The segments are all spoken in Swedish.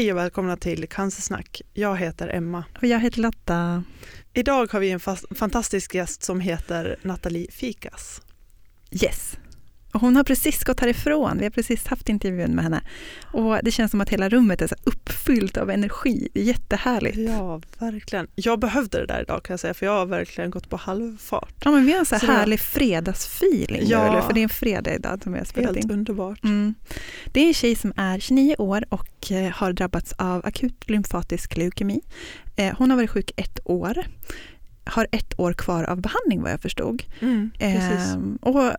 Hej och välkomna till Cancersnack. Jag heter Emma. Och jag heter Lotta. Idag har vi en fast, fantastisk gäst som heter Nathalie Fikas. Yes. Och hon har precis gått härifrån, vi har precis haft intervjun med henne. Och det känns som att hela rummet är så uppfyllt av energi, det är jättehärligt. Ja, verkligen. Jag behövde det där idag kan jag säga, för jag har verkligen gått på halvfart. Ja, men vi har en så, så härlig det... fredagsfeeling ja. nu, eller? för det är en fredag idag som vi har spelat Helt in. underbart. Mm. Det är en tjej som är 29 år och eh, har drabbats av akut lymfatisk leukemi. Eh, hon har varit sjuk ett år har ett år kvar av behandling vad jag förstod. Mm, eh, och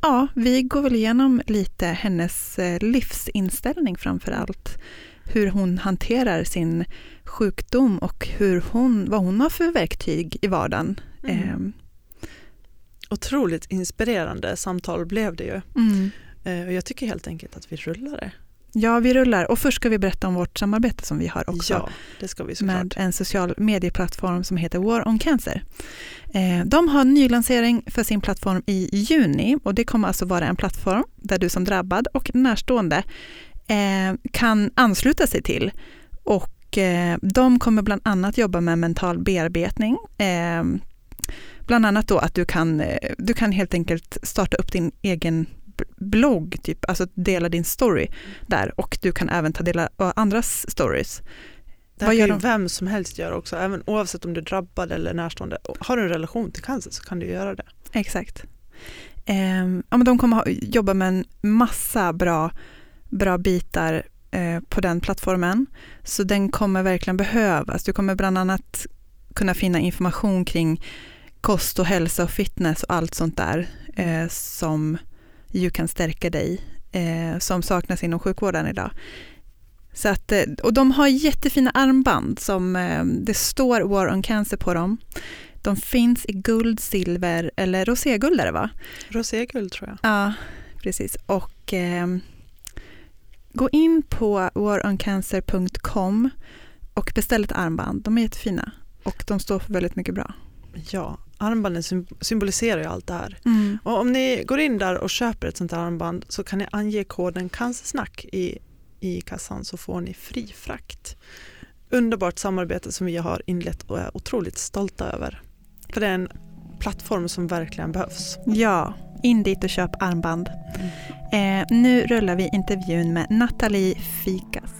Ja, vi går väl igenom lite hennes eh, livsinställning framför allt. Hur hon hanterar sin sjukdom och hur hon, vad hon har för verktyg i vardagen. Mm. Eh. Otroligt inspirerande samtal blev det ju. Mm. Eh, jag tycker helt enkelt att vi rullar det. Ja, vi rullar. Och först ska vi berätta om vårt samarbete som vi har också. Ja, det ska vi såklart. Med en social medieplattform som heter War on Cancer. Eh, de har nylansering för sin plattform i juni och det kommer alltså vara en plattform där du som drabbad och närstående eh, kan ansluta sig till. Och eh, de kommer bland annat jobba med mental bearbetning. Bland annat då att du kan, du kan helt enkelt starta upp din egen blogg, typ, alltså dela din story där och du kan även ta del av andras stories. Det här kan ju vem som helst göra också, även oavsett om du är drabbad eller närstående. Har du en relation till cancer så kan du göra det. Exakt. Eh, ja, men de kommer jobba med en massa bra, bra bitar eh, på den plattformen. Så den kommer verkligen behövas. Du kommer bland annat kunna finna information kring kost och hälsa och fitness och allt sånt där eh, som ju kan stärka dig, eh, som saknas inom sjukvården idag. Så att, eh, och de har jättefina armband som eh, det står War on Cancer på dem. De finns i guld, silver eller roséguld är det va? Roséguld tror jag. Ja, precis. Och eh, gå in på waroncancer.com och beställ ett armband. De är jättefina och de står för väldigt mycket bra. Ja, armbanden symboliserar ju allt det här. Mm. Och om ni går in där och köper ett sånt här armband så kan ni ange koden cancersnack i, i kassan så får ni fri frakt. Underbart samarbete som vi har inlett och är otroligt stolta över. För det är en plattform som verkligen behövs. Ja, in dit och köp armband. Mm. Eh, nu rullar vi intervjun med Nathalie Fikas.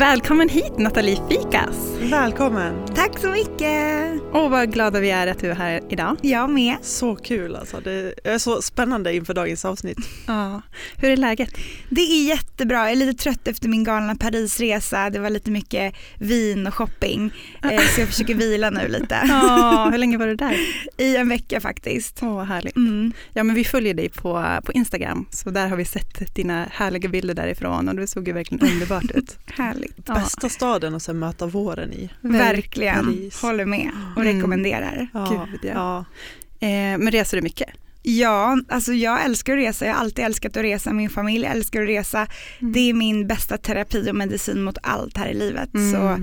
Välkommen hit Nathalie Fikas. Välkommen. Tack så mycket. Åh, vad glada vi är att du är här idag. Jag med. Så kul alltså. Det är så spännande inför dagens avsnitt. Ja. Hur är läget? Det är jättebra. Jag är lite trött efter min galna Parisresa. Det var lite mycket vin och shopping. Eh, så jag försöker vila nu lite. Ja, hur länge var du där? I en vecka faktiskt. Åh, vad härligt. Mm. Ja, men vi följer dig på, på Instagram. Så där har vi sett dina härliga bilder därifrån och det såg ju verkligen underbart ut. Härligt. Ja. Bästa staden att möta våren i. Verkligen, Paris. håller med och mm. rekommenderar. Ja, Gud, ja. Eh, men reser du mycket? Ja, alltså jag älskar att resa. Jag har alltid älskat att resa. Min familj älskar att resa. Mm. Det är min bästa terapi och medicin mot allt här i livet. Mm. Så,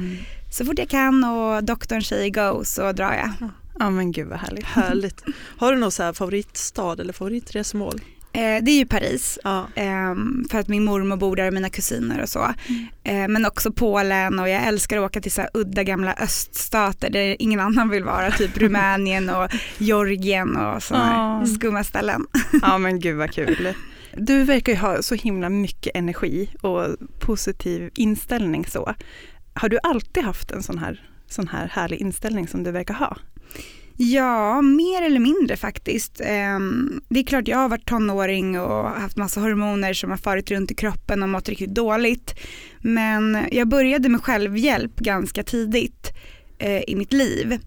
så fort jag kan och doktorn säger go så drar jag. Ja men gud vad härligt. Härligt. Har du någon så favoritstad eller favoritresmål? Eh, det är ju Paris, ja. eh, för att min mormor bor där och mina kusiner och så. Mm. Eh, men också Polen och jag älskar att åka till så udda gamla öststater där ingen annan vill vara, typ Rumänien och Georgien och sådana oh. skumma ställen. Ja men gud vad kul. Du verkar ju ha så himla mycket energi och positiv inställning så. Har du alltid haft en sån här, sån här härlig inställning som du verkar ha? Ja, mer eller mindre faktiskt. Ehm, det är klart jag har varit tonåring och haft massa hormoner som har farit runt i kroppen och mått riktigt dåligt. Men jag började med självhjälp ganska tidigt eh, i mitt liv.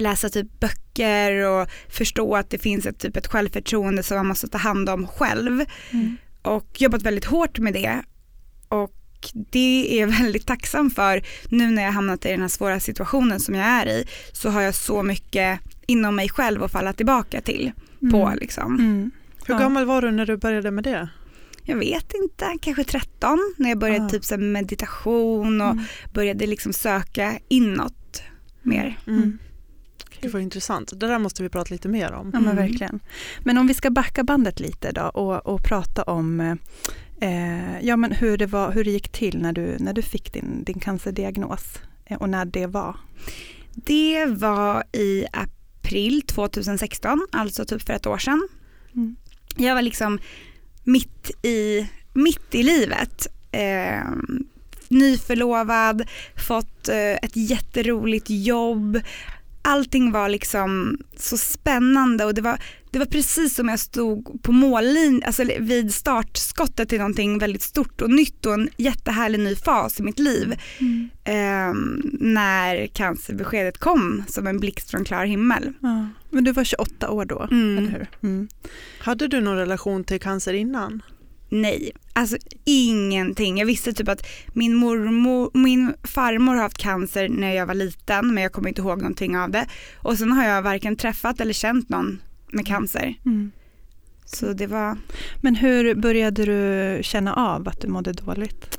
Läsa typ böcker och förstå att det finns ett, typ ett självförtroende som man måste ta hand om själv. Mm. Och jobbat väldigt hårt med det. Och det är jag väldigt tacksam för nu när jag hamnat i den här svåra situationen som jag är i så har jag så mycket inom mig själv att falla tillbaka till. på Mm. liksom. Mm. Hur Ja. gammal var du när du började med det? Jag vet inte, kanske 13 när jag började Ah. typ så meditation och Mm. började liksom söka inåt mer. Mm. Gud vad intressant. Det där måste vi prata lite mer om. Ja men Mm. verkligen. Men om vi ska backa bandet lite då och, och prata om eh, ja, men hur, det var, hur det gick till när du, när du fick din, din cancerdiagnos eh, och när det var. Det var i april 2016, alltså typ för ett år sedan. Mm. Jag var liksom mitt i, mitt i livet. Eh, nyförlovad, fått eh, ett jätteroligt jobb. Allting var liksom så spännande och det var, det var precis som jag stod på mållinjen, alltså vid startskottet till någonting väldigt stort och nytt och en jättehärlig ny fas i mitt liv. Eh, när cancerbeskedet kom som en blixt från klar himmel. Ja. Men du var 28 år då, Mm. eller hur? Mm. Hade du någon relation till cancer innan? Nej, alltså ingenting. Jag visste typ att min mormor, min farmor har haft cancer när jag var liten men jag kommer inte ihåg någonting av det. Och sen har jag varken träffat eller känt någon med cancer. Mm. Så det var, Men hur började du känna av att du mådde dåligt?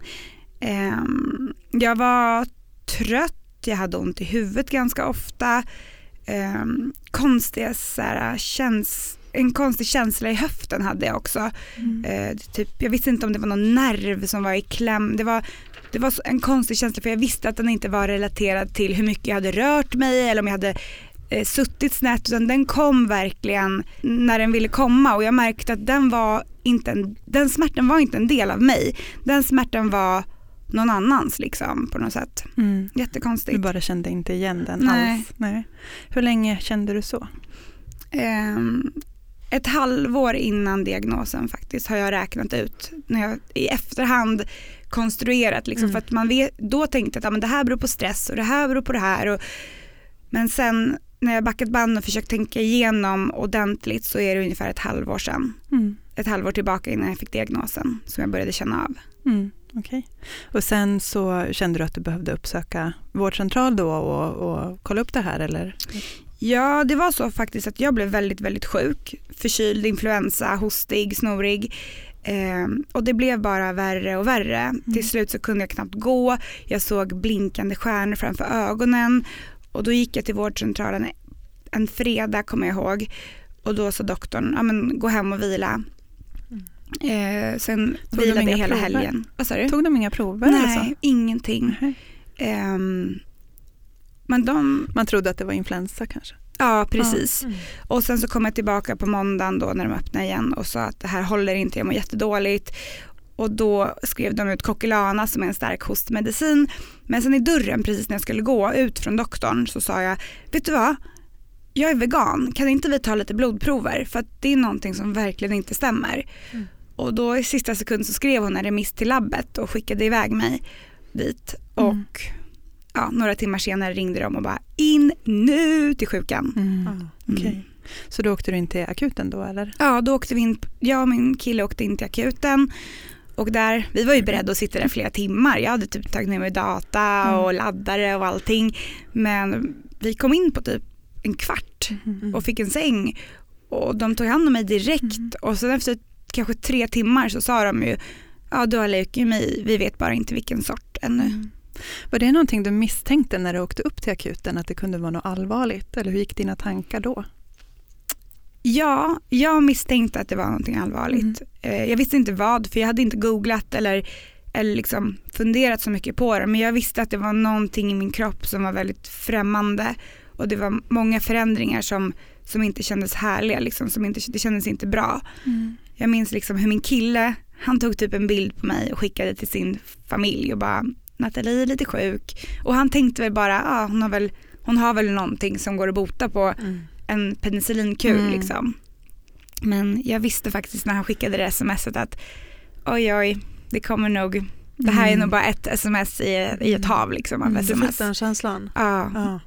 ehm, jag var trött, jag hade ont i huvudet ganska ofta. Um, konstiga så här, käns en konstig känsla i höften hade jag också. Eh, det typ, jag visste inte om det var någon nerv som var i kläm. Det var, det var en konstig känsla för jag visste att den inte var relaterad till hur mycket jag hade rört mig eller om jag hade eh, suttit snett utan den kom verkligen när den ville komma och jag märkte att den var inte en, den smärtan var inte en del av mig. Den smärtan var någon annans liksom på något sätt. Mm. Du Jättekonstigt. bara kände inte igen den Nej. alls? Nej. Hur länge kände du så? Ehm, ett halvår innan diagnosen faktiskt har jag räknat ut när jag i efterhand konstruerat liksom, Mm. för att man vet, då tänkte jag att ja, men det här beror på stress och det här beror på det här och, men sen när jag backat band och försökt tänka igenom ordentligt så är det ungefär ett halvår sedan. Mm. Ett halvår tillbaka innan jag fick diagnosen som jag började känna av. Mm, Okej. Och sen så kände du att du behövde uppsöka vårdcentral då och, och kolla upp det här eller? Ja, det var så faktiskt att jag blev väldigt, väldigt sjuk. Förkyld, influensa, hostig, snorig. Eh, och det blev bara värre och värre. Till slut så kunde jag knappt gå. Jag såg blinkande stjärnor framför ögonen. Och då gick jag till vårdcentralen en fredag kommer jag ihåg. Och då sa doktorn, ja men gå hem och vila. Eh, sen Tog de vilade jag hela prover? helgen. Vad sa du? Tog de inga prover? Nej, ingenting. Nej. Ehm, men de, Man trodde att det var influensa kanske? ja precis. Mm. Och sen så kom jag tillbaka på måndagen då när de öppnade igen och sa att det här håller inte, jag mår jättedåligt. Och då skrev de ut Coquelana som är en stark hostmedicin. Men sen i dörren precis när jag skulle gå ut från doktorn så sa jag, vet du vad? Jag är vegan, kan inte vi ta lite blodprover? För att det är någonting som verkligen inte stämmer. Mm. Och då i sista sekund så skrev hon en remiss till labbet och skickade iväg mig dit. Mm. Ja, några timmar senare ringde de och bara in nu till sjukan. Mm. Okej. Mm. Så då åkte du in till akuten då eller? Ja, då åkte vi in, jag och min kille åkte in till akuten och där, vi var ju beredda att sitta där flera timmar. Jag hade typ tagit med mig data Mm. och laddare och allting. Men vi kom in på typ en kvart Mm. och fick en säng och de tog hand om mig direkt Mm. och sen efter kanske tre timmar så sa de ju ja du har leukemi, vi vet bara inte vilken sort ännu. Mm. Var det någonting du misstänkte när du åkte upp till akuten att det kunde vara något allvarligt eller hur gick dina tankar då? Ja, jag misstänkte att det var någonting allvarligt. Mm. Eh, Jag visste inte vad, för jag hade inte googlat eller, eller liksom funderat så mycket på det. Men jag visste att det var någonting i min kropp som var väldigt främmande. Och det var många förändringar som, som inte kändes härliga, liksom, som inte, det kändes inte bra. Jag minns liksom hur min kille, han tog typ en bild på mig och skickade till sin familj och bara Nathalie är lite sjuk. Och han tänkte väl bara, ah, hon, har väl, hon har väl någonting som går att bota på Mm. en penicillinkur Mm. liksom. Men jag visste faktiskt när han skickade det smset att oj oj, det kommer nog, det här är Mm. nog bara ett sms i, i ett hav liksom av Mm. Du fick sms. den känslan? Ja. Ja.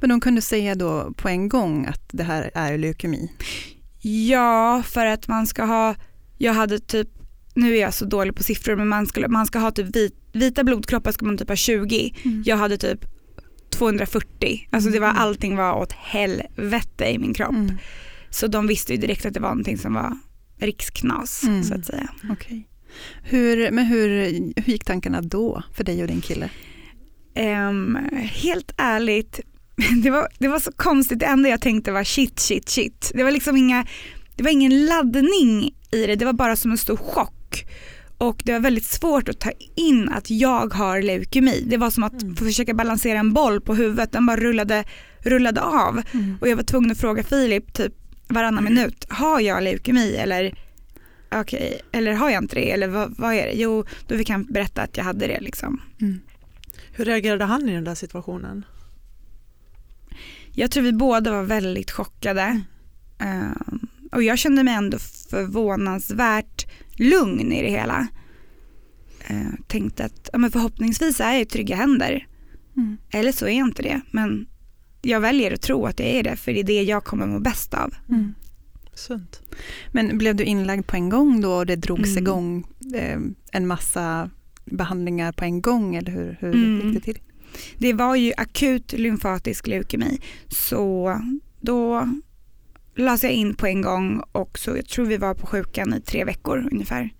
Men de kunde säga då på en gång att det här är leukemi? ja, för att man ska ha, jag hade typ, nu är jag så dålig på siffror men man ska, man ska ha typ vit, vita blodkroppar ska man typ ha 20. Jag hade typ 240, alltså det var Mm. allting var åt helvete i min kropp. Mm. Så de visste ju direkt att det var någonting som var riksknas Mm. så att säga. Okej. Hur, men hur, hur gick tankarna då för dig och din kille? Ehm, helt ärligt, det var, det var så konstigt. Det enda jag tänkte var shit, shit, shit. Det var liksom inga, det var ingen laddning i det. Det var bara som en stor chock. Och det var väldigt svårt att ta in att jag har leukemi. Det var som att Mm. försöka balansera en boll på huvudet. Den bara rullade, rullade av. Och jag var tvungen att fråga Filip typ varannan minut. Har jag leukemi eller, okej, eller har jag inte det? Eller vad, vad är det? Jo, då fick han berätta att jag hade det liksom. Mm. Hur reagerade han i den där situationen? Jag tror vi båda var väldigt chockade. Ehm, och jag kände mig ändå förvånansvärt lugn i det hela. Uh, tänkte att ja, men förhoppningsvis är jag i trygga händer. Mm. Eller så är jag inte det. Men jag väljer att tro att jag är det för det är det jag kommer må bäst av. Mm. Sunt. Men blev du inlagd på en gång då och det drogs Mm. igång eh, en massa behandlingar på en gång eller hur, hur Mm. gick det till? Det var ju akut lymfatisk leukemi så då lades jag in på en gång och så jag tror vi var på sjukan i tre veckor ungefär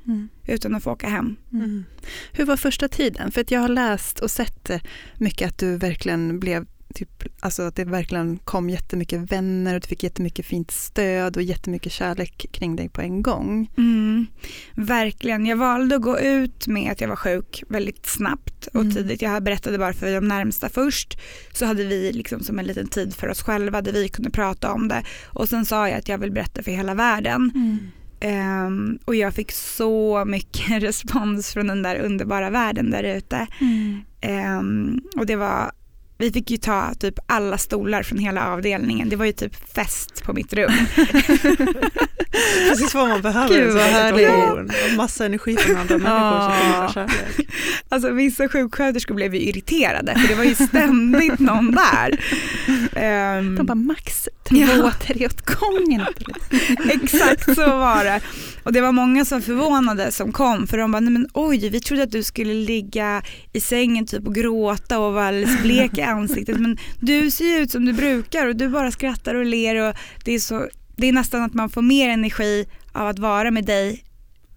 utan att få åka hem. Mm. Hur var första tiden? För att jag har läst och sett eh, mycket att du verkligen blev Typ, alltså att det verkligen kom jättemycket vänner och du fick jättemycket fint stöd och jättemycket kärlek kring dig på en gång. Mm, verkligen. Jag valde att gå ut med att jag var sjuk väldigt snabbt och Mm. tidigt. Jag berättade bara för de närmsta först. Så hade vi liksom som en liten tid för oss själva där vi kunde prata om det. Och sen sa jag att jag vill berätta för hela världen. Ehm, och jag fick så mycket respons från den där underbara världen där ute. Ehm, och det var vi fick ju ta typ alla stolar från hela avdelningen. Det var ju typ fest på mitt rum. Precis vad man behöver Gud, vad här härligt. Och Massa energi från andra människor som förmedlar kärlek. Alltså vissa sjuksköterskor blev ju irriterade för det var ju ständigt någon där. Ehm, De bara max två, Ja. tre åt gången. exakt så var det. Och det var många som förvånade som kom för de bara, nej men oj vi trodde att du skulle ligga i sängen typ och gråta och vara alldeles blek i ansiktet men du ser ju ut som du brukar och du bara skrattar och ler och det är så det är nästan att man får mer energi av att vara med dig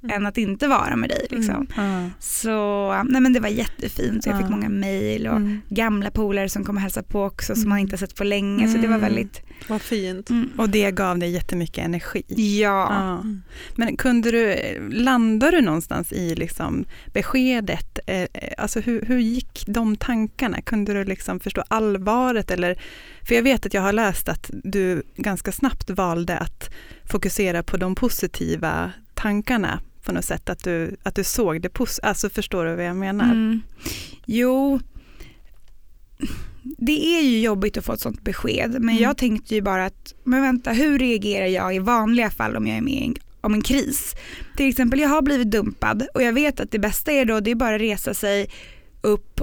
än att inte vara med dig. Liksom. Ja. Så nej men det var jättefint. Så jag fick många mejl och Mm. gamla polare som kom och hälsade på också som Mm. man inte sett på länge. Så det var Mm. väldigt, Vad fint. mm. Och det gav dig jättemycket energi. ja. Mm. Men kunde du, landade du någonstans i liksom beskedet? Eh, eh, Alltså hur, hur gick de tankarna? Kunde du liksom förstå allvaret? Eller, för jag vet att jag har läst att du ganska snabbt valde att fokusera på de positiva tankarna på något sätt. Att du, att du såg det positiva. Alltså förstår du vad jag menar? Mm. Jo, det är ju jobbigt att få ett sånt besked men Mm. jag tänkte ju bara att, men vänta hur reagerar jag i vanliga fall om jag är med i en, om en kris? Till exempel jag har blivit dumpad och jag vet att det bästa är då det är bara att resa sig upp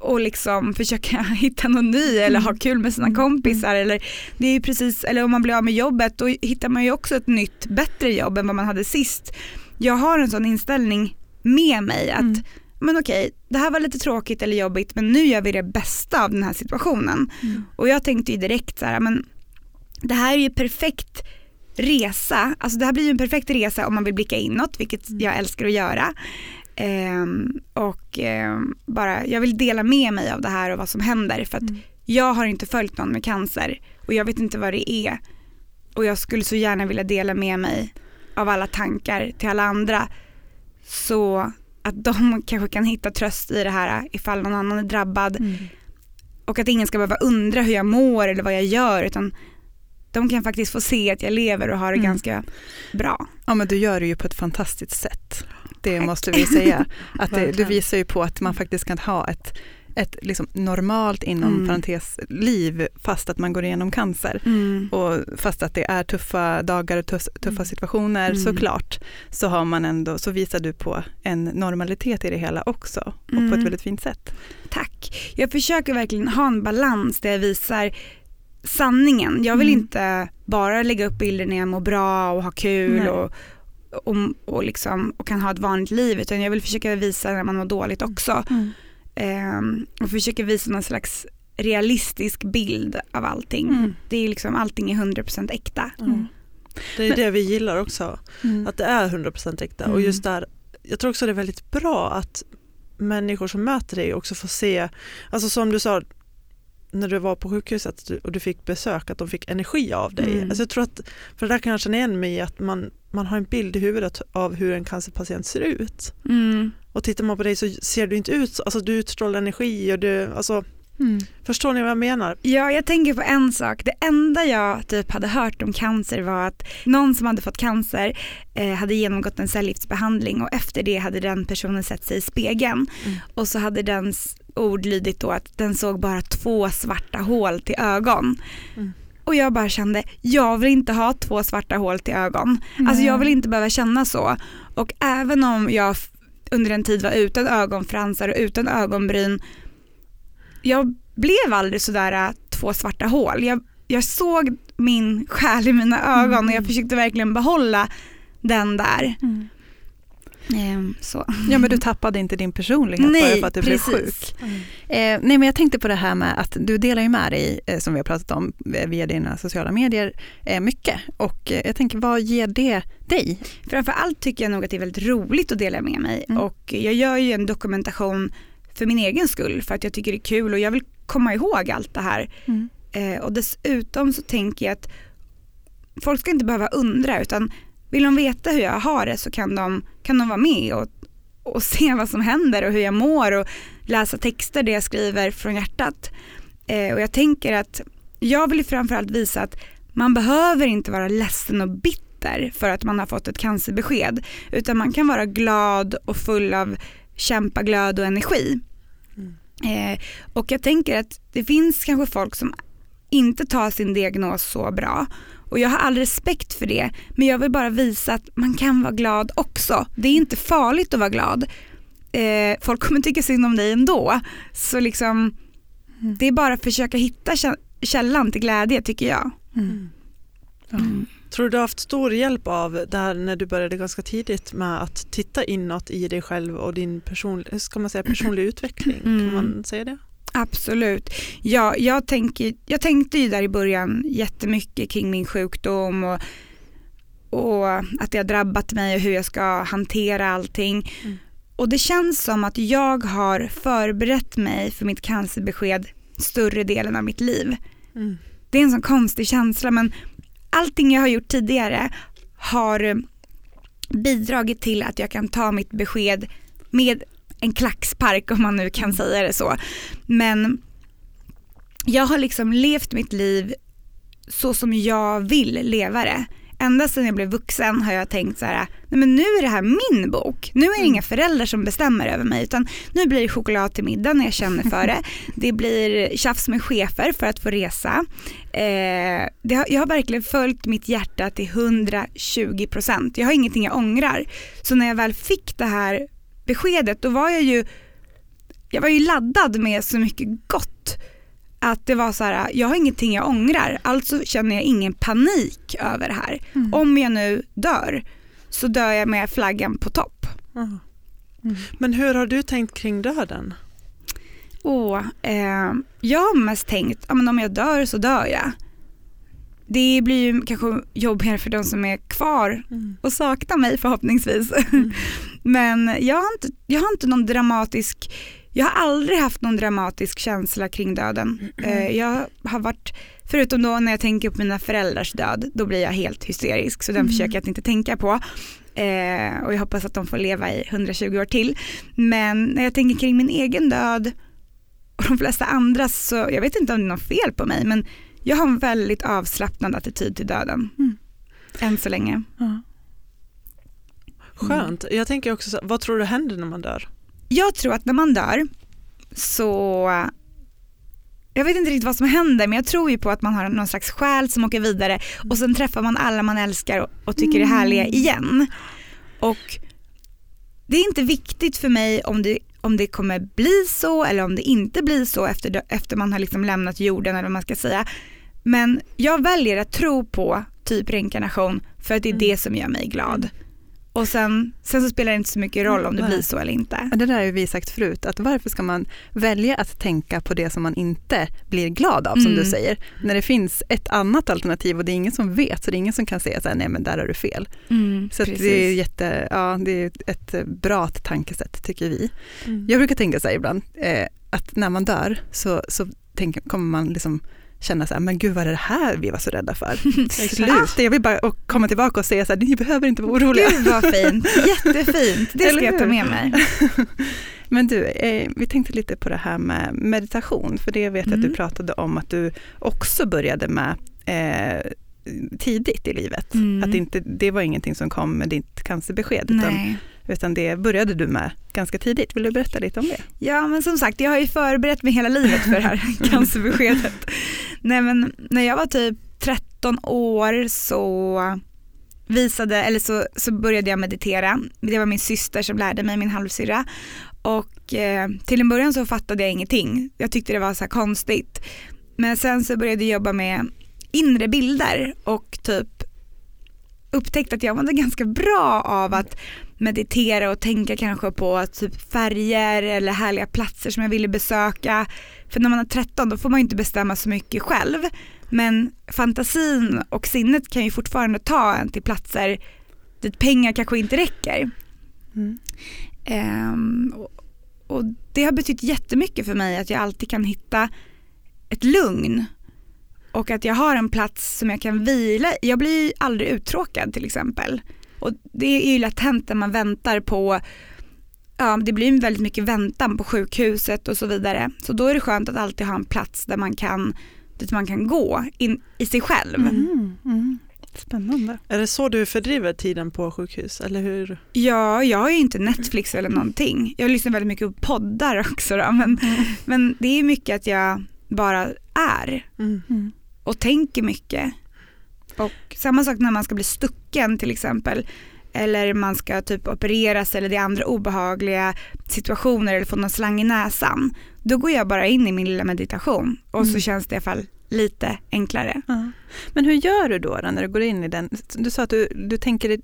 och, liksom försöka hitta någon ny eller ha kul med sina Mm. kompisar eller det är ju precis, eller om man blir av med jobbet då hittar man ju också ett nytt bättre jobb än vad man hade sist. Jag har en sån inställning med mig att Mm. men okej, det här var lite tråkigt eller jobbigt men nu gör vi det bästa av den här situationen. Mm. Och jag tänkte ju direkt så här, men det här är ju perfekt resa, alltså det här blir ju en perfekt resa om man vill blicka inåt, vilket Mm. jag älskar att göra. Ehm, och ehm, bara, jag vill dela med mig av det här och vad som händer för att Mm. jag har inte följt någon med cancer och jag vet inte vad det är. Och jag skulle så gärna vilja dela med mig av alla tankar till alla andra. Så att de kanske kan hitta tröst i det här ifall någon annan är drabbad. Mm. Och att ingen ska behöva undra hur jag mår eller vad jag gör utan de kan faktiskt få se att jag lever och har det Mm. ganska bra. Ja men du gör det ju på ett fantastiskt sätt. Det Tack. måste vi säga. Att det, du visar ju på att man faktiskt kan ha ett, ett liksom normalt inom Mm. parentes liv fast att man går igenom cancer. Och fast att det är tuffa dagar och tuff, tuffa Mm. situationer Mm. såklart så har man ändå, så visar du på en normalitet i det hela också och på Mm. ett väldigt fint sätt. Tack. Jag försöker verkligen ha en balans där jag visar sanningen. Jag vill Mm. inte bara lägga upp bilder när jag mår bra och har kul Nej. och, och, och, liksom, och kan ha ett vanligt liv utan jag vill försöka visa när man mår dåligt också. Ehm, och försöka visa någon slags realistisk bild av allting. Mm. Det är liksom, allting är 100% äkta. Mm. Det är Men- det vi gillar också, Mm. att det är 100% äkta. Och Mm. just där, jag tror också det är väldigt bra att människor som möter dig också får se, alltså som du sa, när du var på sjukhuset och du fick besök, att de fick energi av dig. Mm. Alltså jag tror att, för det där kan jag känna igen mig i, att man, man har en bild i huvudet av hur en cancerpatient ser ut. Mm. Och tittar man på dig så ser du inte ut så, alltså du utstrålar energi och du, alltså, Mm. förstår ni vad jag menar? Ja, jag tänker på en sak. Det enda jag typ hade hört om cancer var att någon som hade fått cancer eh, hade genomgått en cellgiftsbehandling och efter det hade den personen sett sig i spegeln Mm. och så hade dens ord lydit då att den såg bara två svarta hål till ögon. Mm. Och jag bara kände, jag vill inte ha två svarta hål till ögon. Alltså jag vill inte behöva känna så. Och även om jag under en tid var utan ögonfransar och utan ögonbryn, jag blev aldrig sådär äh, två svarta hål. Jag, jag såg min själ i mina ögon och jag försökte verkligen behålla den där. Mm. Ehm, så. Ja men du tappade inte din personlighet bara Nej, för att du precis. blev sjuk. Eh, nej men jag tänkte på det här med att du delar ju med dig, eh, som vi har pratat om, eh, via dina sociala medier, eh, mycket. Och eh, jag tänker, vad ger det dig? Framförallt tycker jag nog att det är väldigt roligt att dela med mig Mm. och jag gör ju en dokumentation för min egen skull för att jag tycker det är kul och jag vill komma ihåg allt det här. Eh, och dessutom så tänker jag att folk ska inte behöva undra utan vill de veta hur jag har det så kan de, kan de vara med och, och se vad som händer och hur jag mår och läsa texter där jag skriver från hjärtat. Eh, och jag tänker att jag vill framförallt visa att man behöver inte vara ledsen och bitter för att man har fått ett cancerbesked utan man kan vara glad och full av kämpaglöd och energi. Mm. Eh, och jag tänker att det finns kanske folk som inte tar sin diagnos så bra och jag har all respekt för det men jag vill bara visa att man kan vara glad också. Det är inte farligt att vara glad. Eh, folk kommer tycka synd om dig ändå så liksom Mm. det är bara att försöka hitta kä- källan till glädje tycker jag. Mm. Ja. Tror du du har haft stor hjälp av det här när du började ganska tidigt med att titta inåt i dig själv och din person, ska man säga, personlig utveckling? Kan Mm. man säga det? Absolut. Ja, jag, tänker, jag tänkte ju där i början jättemycket kring min sjukdom och, och att det har drabbat mig och hur jag ska hantera allting. Mm. Och det känns som att jag har förberett mig för mitt cancerbesked större delen av mitt liv. Mm. Det är en sån konstig känsla men allting jag har gjort tidigare har bidragit till att jag kan ta mitt besked med en klackspark om man nu kan säga det så. Men jag har liksom levt mitt liv så som jag vill leva det. Ända sedan jag blev vuxen har jag tänkt så här, nej men nu är det här min bok. Nu är det inga föräldrar som bestämmer över mig utan nu blir det choklad till middag när jag känner för det. Det blir tjafs med chefer för att få resa. Eh, har, jag har verkligen följt mitt hjärta till 120 procent. Jag har ingenting jag ångrar. Så när jag väl fick det här beskedet då var jag ju, jag var ju laddad med så mycket gott att det var så här, jag har ingenting jag ångrar, alltså känner jag ingen panik över det här. Mm. Om jag nu dör så dör jag med flaggan på topp. Mm. Men hur har du tänkt kring döden? Och, eh, jag har mest tänkt, ja, men om jag dör så dör jag. Det blir ju kanske jobbigare för de som är kvar Mm. och saknar mig förhoppningsvis. Mm. Men jag har, inte, jag har inte någon dramatisk, jag har aldrig haft någon dramatisk känsla kring döden. Eh, jag har varit, förutom då när jag tänker på mina föräldrars död, då blir jag helt hysterisk så den Mm. försöker jag att inte tänka på. Eh, och jag hoppas att de får leva i 120 år till. Men när jag tänker kring min egen död och de flesta andras så, jag vet inte om det är något fel på mig men jag har en väldigt avslappnad attityd till döden. Mm. Än så länge. Ja. Skönt. Jag tänker också, så, vad tror du händer när man dör? Jag tror att när man dör så, jag vet inte riktigt vad som händer men jag tror ju på att man har någon slags själ som åker vidare och sen träffar man alla man älskar och, och tycker är härliga igen. Och det är inte viktigt för mig om det, om det kommer bli så eller om det inte blir så efter, efter man har liksom lämnat jorden eller vad man ska säga. Men jag väljer att tro på typ reinkarnation för att det är Mm. det som gör mig glad. Och sen, sen så spelar det inte så mycket roll om det Nej. blir så eller inte. Det där har vi sagt förut, att varför ska man välja att tänka på det som man inte blir glad av, som Mm. du säger, när det finns ett annat alternativ och det är ingen som vet, så det är ingen som kan säga så här, nej men där har du fel. Mm, Så det är, jätte, ja, det är ett bra tankesätt tycker vi. Mm. Jag brukar tänka så här ibland, eh, att när man dör så, så tänker, kommer man liksom känna så här, men gud vad är det här vi var så rädda för? Sluta, jag vill bara och komma tillbaka och säga så här, ni behöver inte vara oroliga. Gud vad fint, jättefint. Det ska jag ta med mig. Men du, eh, vi tänkte lite på det här med meditation, för det vet jag att Mm. du pratade om att du också började med eh, tidigt i livet. Mm. Att det, inte, det var ingenting som kom med ditt cancerbesked, Nej. utan det började du med ganska tidigt. Vill du berätta lite om det? Ja men som sagt jag har ju förberett mig hela livet för det här cancerbeskedet. Nej men när jag var typ 13 år så visade, eller så, så började jag meditera. Det var min syster som lärde mig, min halvsyrra. Och eh, till en början så fattade jag ingenting. Jag tyckte det var så här konstigt. Men sen så började jag jobba med inre bilder och typ upptäckte att jag mådde ganska bra av att meditera och tänka kanske på typ färger eller härliga platser som jag ville besöka. För när man är 13 då får man inte bestämma så mycket själv. Men fantasin och sinnet kan ju fortfarande ta en till platser dit pengar kanske inte räcker. Mm. Ehm, och, och det har betytt jättemycket för mig att jag alltid kan hitta ett lugn och att jag har en plats som jag kan vila. Jag blir aldrig uttråkad till exempel. Och det är ju lätt hänt när man väntar på, ja det blir väldigt mycket väntan på sjukhuset och så vidare. Så då är det skönt att alltid ha en plats där man kan, dit man kan gå in i sig själv. Mm. Mm. Spännande. Är det så du fördriver tiden på sjukhus? Eller hur? Ja, jag har ju inte Netflix eller någonting. Jag lyssnar väldigt mycket på poddar också då, men, men det är mycket att jag bara är Mm. Mm. och tänker mycket. Och samma sak när man ska bli stucken till exempel. Eller man ska typ opereras eller det är andra obehagliga situationer eller få någon slang i näsan. Då går jag bara in i min lilla meditation och så Mm. känns det i alla fall lite enklare. Ja. Men hur gör du då, då när du går in i den? Du sa att du, du, tänker, dig-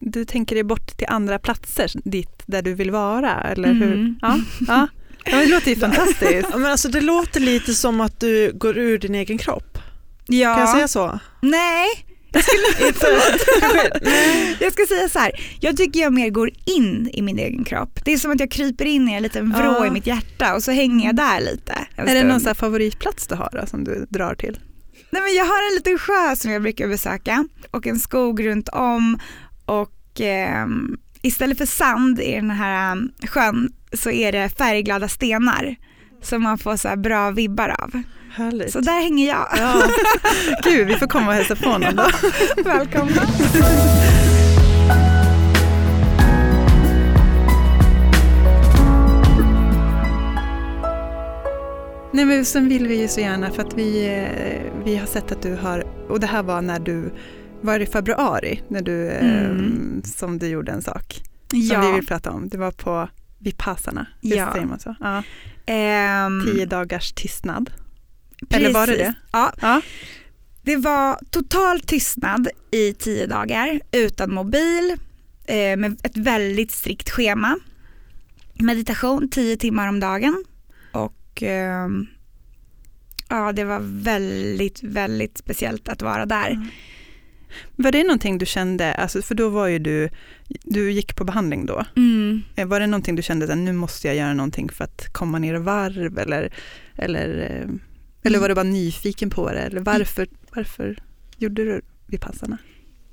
du tänker dig bort till andra platser dit där du vill vara, eller hur? Mm. Ja, ja. ja det låter ju fantastiskt. Ja, men alltså, det låter lite som att du går ur din egen kropp. Ja, Kan jag säga så? nej. Jag ska säga så här, jag tycker jag mer går in i min egen kropp. Det är som att jag kryper in i en liten vrå Ja. i mitt hjärta och så hänger jag där lite. Är det någon favoritplats du har då, som du drar till? Nej, men jag har en liten sjö som jag brukar besöka och en skog runt om och ehm, istället för sand i den här um, sjön så är det färgglada stenar som man får så här bra vibbar av. Härligt. Så där hänger jag. Ja. Gud, vi får komma och hälsa på någon då. Välkomna. Nej, men sen vill vi ju så gärna, för att vi, eh, vi har sett att du har, och det här var när du var i februari, när du, eh, Mm. som du gjorde en sak som vi Ja, vill prata om. Det var på Vipassana, visst Ja. säger man så? Ja. Ehm, Tio dagars tystnad. Eller var det precis. det? Ja, Ja. Det var total tystnad i tio dagar utan mobil eh, med ett väldigt strikt schema. Meditation tio timmar om dagen och ehm, ja det var väldigt väldigt speciellt att vara där. Var det någonting du kände, alltså, för då var ju du, du gick på behandling då. Mm. Eh, Var det någonting du kände att nu måste jag göra någonting för att komma ner i varv eller, eller, eh, eller var du bara nyfiken på det? Eller varför, varför gjorde du Vipassana?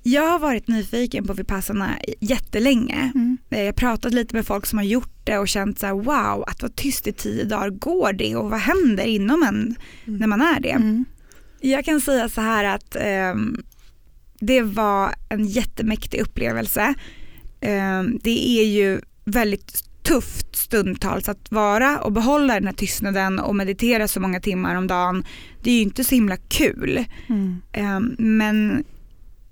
Jag har varit nyfiken på Vipassana jättelänge. Mm. Eh, Jag har pratat lite med folk som har gjort det och känt så här, wow, att vara tyst i tio dagar, går det och vad händer inom en när man är det? Mm. Jag kan säga så här att ehm, det var en jättemäktig upplevelse. Ehm, det är ju väldigt tufft stundtals att vara och behålla den här tystnaden och meditera så många timmar om dagen. Det är ju inte så himla kul. Mm. Ehm, men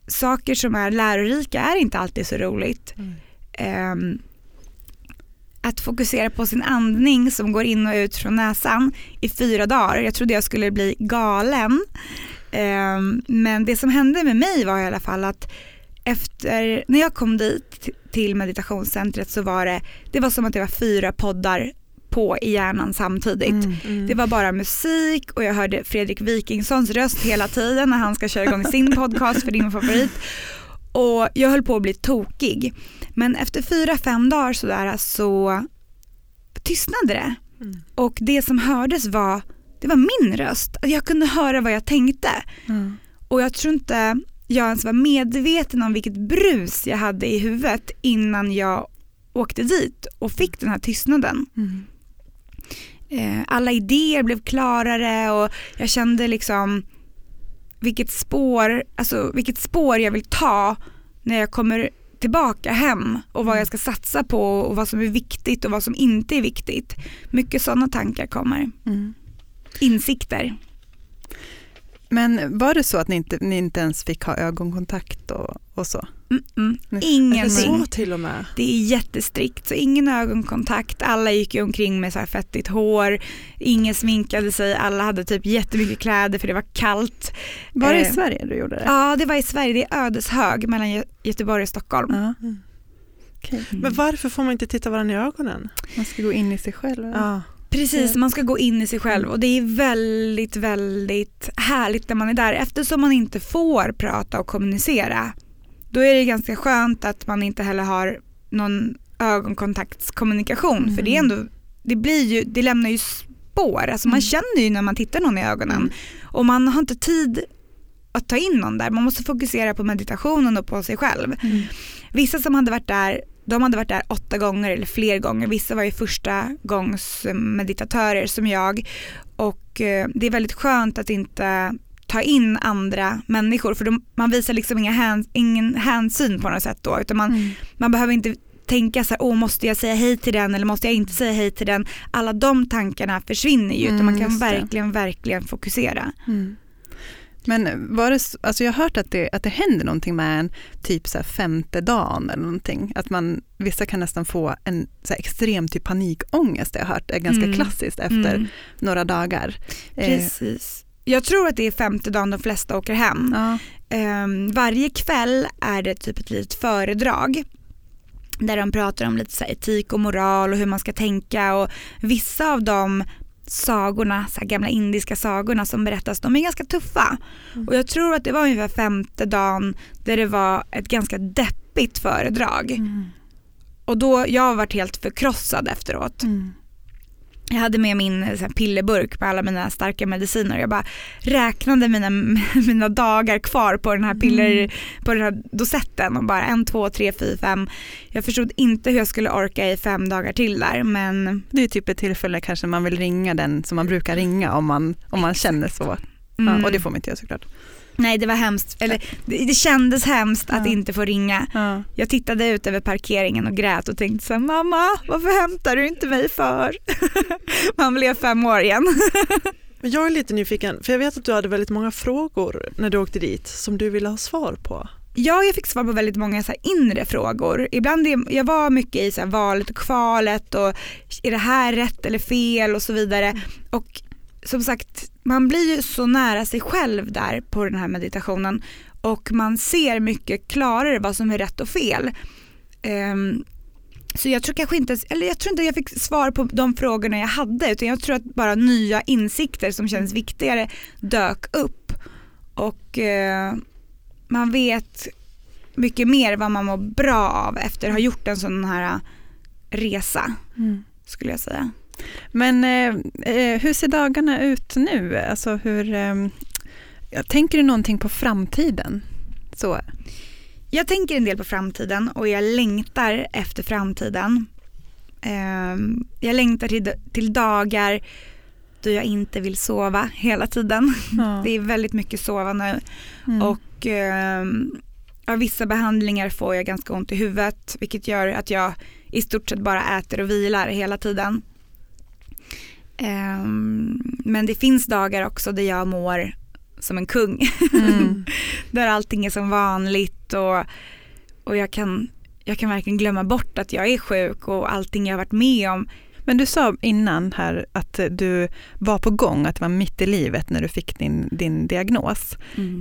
saker som är lärorika är inte alltid så roligt. Mm. Ehm, att fokusera på sin andning som går in och ut från näsan i fyra dagar. Jag trodde jag skulle bli galen. Ehm, men det som hände med mig var i alla fall att efter, när jag kom dit till meditationscentret så var det, det var som att det var fyra poddar på i hjärnan samtidigt. Mm. Mm. Det var bara musik och jag hörde Fredrik Wikingssons röst hela tiden när han ska köra igång sin podcast för din favorit. Och jag höll på att bli tokig. Men efter fyra, fem dagar sådär så tystnade det. Mm. Och det som hördes var, det var min röst. Att Jag kunde höra vad jag tänkte. Mm. Och jag tror inte jag ens var medveten om vilket brus jag hade i huvudet innan jag åkte dit och fick den här tystnaden. Mm. Eh, alla idéer blev klarare och jag kände liksom vilket spår, alltså vilket spår jag vill ta när jag kommer tillbaka hem och vad jag ska satsa på och vad som är viktigt och vad som inte är viktigt. Mycket sådana tankar kommer. Mm. Insikter. Men var det så att ni inte, ni inte ens fick ha ögonkontakt och, och så? Mm -mm. Nej. Är det Ingenting. så till och med? Det är jättestrikt, så ingen ögonkontakt. Alla gick ju omkring med så här fettigt hår, ingen sminkade sig, alla hade typ jättemycket kläder för det var kallt. Var det i Eh, Sverige du gjorde det? Ja, det var i Sverige, det är Ödeshög mellan Gö- Göteborg och Stockholm. Mm. Okej. Men varför får man inte titta varandra i ögonen? Man ska gå in i sig själv. Ja. Precis, man ska gå in i sig själv och det är väldigt, väldigt härligt när man är där eftersom man inte får prata och kommunicera. Då är det ganska skönt att man inte heller har någon ögonkontaktskommunikation för det är ändå, det blir ju, det lämnar ju spår. Alltså man Mm. känner ju när man tittar någon i ögonen Mm. och man har inte tid att ta in någon där. Man måste fokusera på meditationen och på sig själv. Mm. Vissa som hade varit där, de hade varit där åtta gånger eller fler gånger. Vissa var ju första gångs meditatörer som jag. Och eh, det är väldigt skönt att inte ta in andra människor för de, man visar liksom inga häns, ingen hänsyn på något sätt då utan man, Mm. man behöver inte tänka så här, åh måste jag säga hej till den eller måste jag inte säga hej till den. Alla de tankarna försvinner ju utan Mm, man kan just det. verkligen, verkligen fokusera. Mm. Men var det, alltså jag har hört att det, att det händer någonting med en typ så femte dagen eller någonting. Att man, vissa kan nästan få en så extrem typ panikångest, jag har hört är ganska Mm. klassiskt efter Mm, några dagar. Eh, precis. Jag tror att det är femte dagen de flesta åker hem. ja. Ehm, varje kväll är det typ ett litet föredrag där de pratar om lite etik och moral och hur man ska tänka och vissa av de sagorna, så gamla indiska sagorna som berättas, de är ganska tuffa. Mm. Och jag tror att det var ungefär femte dagen där det var ett ganska deppigt föredrag. Mm. Och då, jag har varit helt förkrossad efteråt. Mm. Jag hade med min eh, så här, pillerburk med alla mina starka mediciner och jag bara räknade mina, mina dagar kvar på den här piller, Mm. på den här dosetten och bara en, två, tre, fyra, fem. Jag förstod inte hur jag skulle orka i fem dagar till där men Det är typ ett tillfälle kanske man vill ringa den som man brukar ringa om man, om man känner så. mm, Ja, och det får man inte göra såklart. Nej det var hemskt, eller det, det kändes hemskt att Ja. inte få ringa. Ja. Jag tittade ut över parkeringen och grät och tänkte så här, mamma varför hämtar du inte mig för? Man blev fem år igen. Men jag är lite nyfiken, för jag vet att du hade väldigt många frågor när du åkte dit som du ville ha svar på. Ja, jag fick svar på väldigt många så inre frågor. Ibland är, jag var mycket i så valet och kvalet och är det här rätt eller fel och så vidare. Och som sagt, man blir ju så nära sig själv där på den här meditationen och man ser mycket klarare vad som är rätt och fel. Ehm, så jag tror kanske inte, eller jag tror inte jag fick svar på de frågorna jag hade utan jag tror att bara nya insikter som känns viktigare dök upp. Och eh, man vet mycket mer vad man mår bra av efter att ha gjort en sån här resa skulle jag säga. Men eh, eh, hur ser dagarna ut nu? Alltså hur, eh, tänker du någonting på framtiden? Så. Jag tänker en del på framtiden och jag längtar efter framtiden. Ehm, jag längtar till, till dagar då jag inte vill sova hela tiden. Ja. Det är väldigt mycket sova nu Mm. och ehm, av vissa behandlingar får jag ganska ont i huvudet vilket gör att jag i stort sett bara äter och vilar hela tiden. Ehm, men det finns dagar också där jag mår som en kung. Mm. där allting är som vanligt och, och jag, kan, jag kan verkligen glömma bort att jag är sjuk och allting jag har varit med om. Men du sa innan här att du var på gång, att det var mitt i livet när du fick din, din diagnos.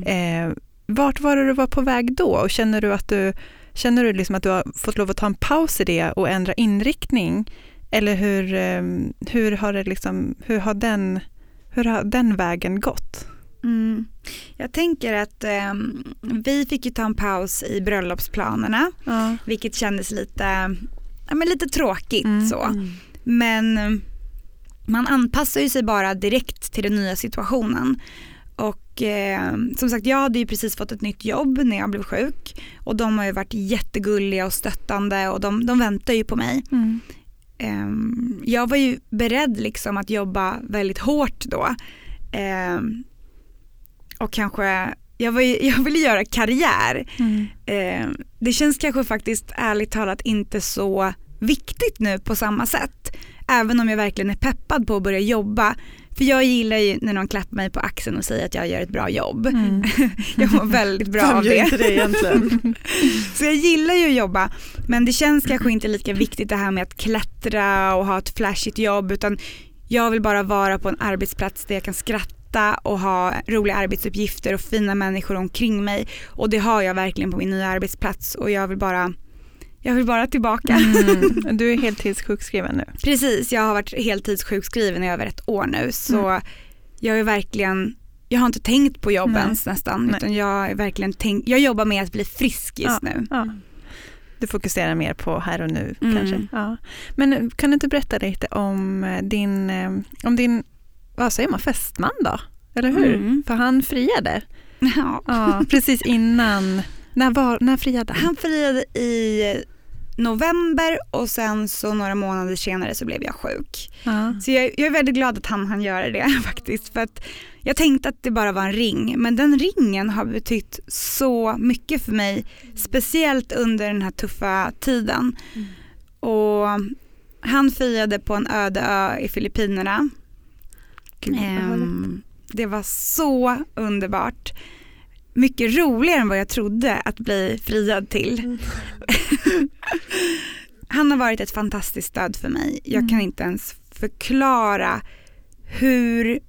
Eh, vart var det du var på väg då och känner du att du Känner du liksom att du har fått lov att ta en paus i det och ändra inriktning? Eller hur, ehm, hur, har, det liksom, hur, har, den, hur har den vägen gått? Mm. Jag tänker att eh, vi fick ju ta en paus i bröllopsplanerna, Ja. vilket kändes lite, ja, men lite tråkigt Mm. så. Men man anpassar ju sig bara direkt till den nya situationen. Och eh, som sagt, jag hade ju precis fått ett nytt jobb när jag blev sjuk och de har ju varit jättegulliga och stöttande och de, de väntar ju på mig. Mm. Ehm, jag var ju beredd liksom att jobba väldigt hårt då. Ehm, och kanske, jag, var ju, jag ville göra karriär. Mm. Ehm, det känns kanske faktiskt ärligt talat inte så viktigt nu på samma sätt. Även om jag verkligen är peppad på att börja jobba. För jag gillar ju när någon klappar mig på axeln och säger att jag gör ett bra jobb. Mm. Jag mår väldigt bra av det. inte det egentligen? Så jag gillar ju att jobba men det känns kanske inte lika viktigt det här med att klättra och ha ett flashigt jobb utan jag vill bara vara på en arbetsplats där jag kan skratta och ha roliga arbetsuppgifter och fina människor omkring mig och det har jag verkligen på min nya arbetsplats och jag vill bara jag vill bara tillbaka. Mm. Du är heltidssjukskriven nu. Precis, jag har varit heltidssjukskriven i över ett år nu så Mm. jag är verkligen jag har inte tänkt på jobb Nej. ens nästan Nej. utan jag är verkligen tänkt, jag jobbar med att bli frisk just Ja. nu. Ja. Du fokuserar mer på här och nu Mm. kanske. Ja. Men kan du inte berätta lite om eh, din, eh, om din vad säger man, fästman då? Eller hur? Mm. För han friade Ja. ja, precis innan. När, var, när friade han? Han friade i november och sen så några månader senare så blev jag sjuk. Ja. Så jag, jag är väldigt glad att han hann göra det faktiskt. För att jag tänkte att det bara var en ring men den ringen har betytt så mycket för mig. Speciellt under den här tuffa tiden. Mm. Och han friade på en öde ö i Filippinerna. Gud. Ehm, det var så underbart. Mycket roligare än vad jag trodde att bli friad till. Mm. Han har varit ett fantastiskt stöd för mig. Jag Mm. kan inte ens förklara hur,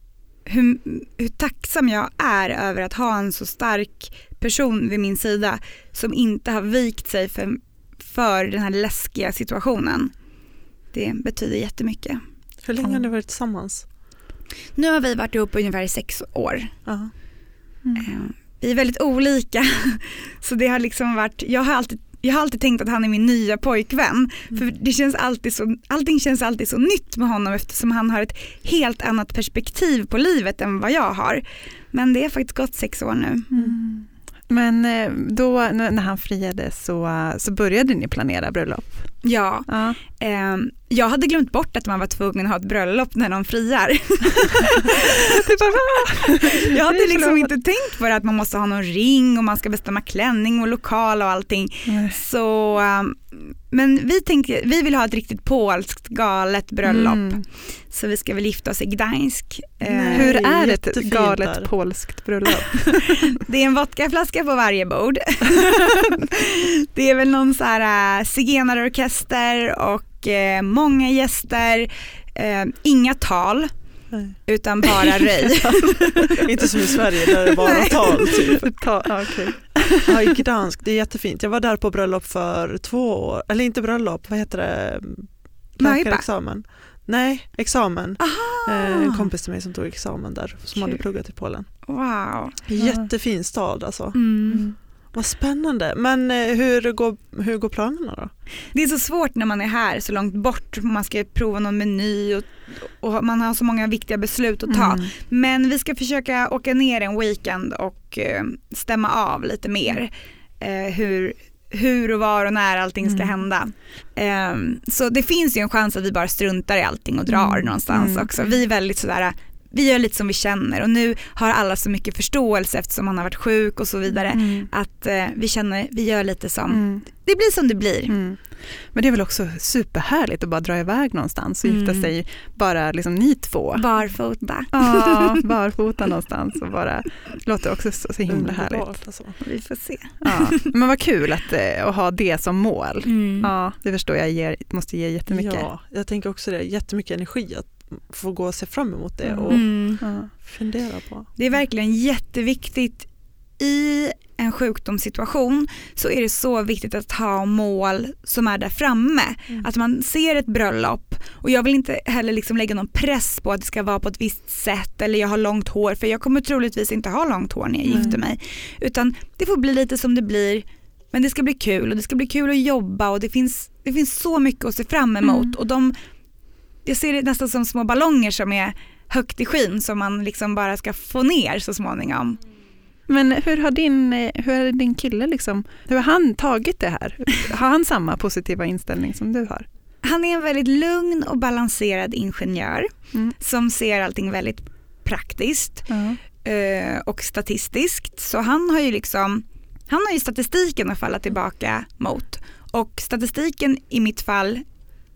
hur, hur tacksam jag är över att ha en så stark person vid min sida som inte har vikt sig för, för den här läskiga situationen. Det betyder jättemycket. Hur länge har ni varit tillsammans? Nu har vi varit ihop ungefär i sex år. Ja. Mm. Vi är väldigt olika. Så det har liksom varit, jag har alltid jag har alltid tänkt att han är min nya pojkvän. För det känns alltid så, allting känns alltid så nytt med honom eftersom han har ett helt annat perspektiv på livet än vad jag har. Men det har faktiskt gått sex år nu. Mm. Men eh, då när han friade så, så började ni planera bröllop? Ja, Ja. eh, jag hade glömt bort att man var tvungen att ha ett bröllop när någon friar. jag hade liksom inte tänkt på det att man måste ha någon ring och man ska bestämma klänning och lokal och allting. Så, um, men vi, tänkte, vi vill ha ett riktigt polskt galet bröllop. Mm. Så vi ska väl gifta oss i Gdańsk. Eh, Nej. Hur är ett galet där. polskt bröllop? Det är en vodkaflaska på varje bord. det är väl någon så här äh, zigenarorkester och eh, många gäster. Eh, inga tal Nej. utan bara röj. Inte som i Sverige där det bara Nej. tal. Typ. Ta, okej. Ja, i Gdansk, det är jättefint. Jag var där på bröllop för två år, eller inte bröllop, vad heter det? Läkarexamen. Nej, examen. Aha. Eh, En kompis till mig som tog examen där, som hade Kul. pluggat i Polen. Wow. Jättefin stad alltså. Mm. Vad spännande. Men eh, hur går, hur går planerna då? Det är så svårt när man är här så långt bort. Man ska prova någon meny och, och man har så många viktiga beslut att ta. Mm. Men vi ska försöka åka ner en weekend och eh, stämma av lite mer eh, hur, hur och var och när allting ska Mm. hända. Eh, så det finns ju en chans att vi bara struntar i allting och drar Mm. någonstans Mm. också. Vi är väldigt sådär, vi gör lite som vi känner och nu har alla så mycket förståelse eftersom han har varit sjuk och så vidare. Mm. Att eh, vi känner, vi gör lite som, Mm. det blir som det blir. Mm. Men det är väl också superhärligt att bara dra iväg någonstans och gifta Mm. sig, bara liksom ni två. Barfota. Ja, barfota någonstans och bara, låter också så, så himla härligt. Alltså. Vi får se. Ja. Men vad kul att, eh, att ha det som mål. Mm. Ja, det förstår jag ger, måste ge jättemycket. Ja, jag tänker också det. Jättemycket energi att få gå och se fram emot det och Mm. Fundera på. Det är verkligen jätteviktigt i en sjukdomssituation så är det så viktigt att ha mål som är där framme. Mm. Att man ser ett bröllop och jag vill inte heller liksom lägga någon press på att det ska vara på ett visst sätt eller jag har långt hår för jag kommer troligtvis inte ha långt hår när jag mm. gifter mig. Utan det får bli lite som det blir men det ska bli kul och det ska bli kul att jobba och det finns, det finns så mycket att se fram emot mm. och de, jag ser det nästan som små ballonger som är högt i skyn som man liksom bara ska få ner så småningom. Men hur har din, hur har din kille liksom, hur har han tagit det här? Har han samma positiva inställning som du har? Han är en väldigt lugn och balanserad ingenjör mm. som ser allting väldigt praktiskt mm. och statistiskt. Så han har ju liksom, han har ju statistiken att falla tillbaka mot och statistiken i mitt fall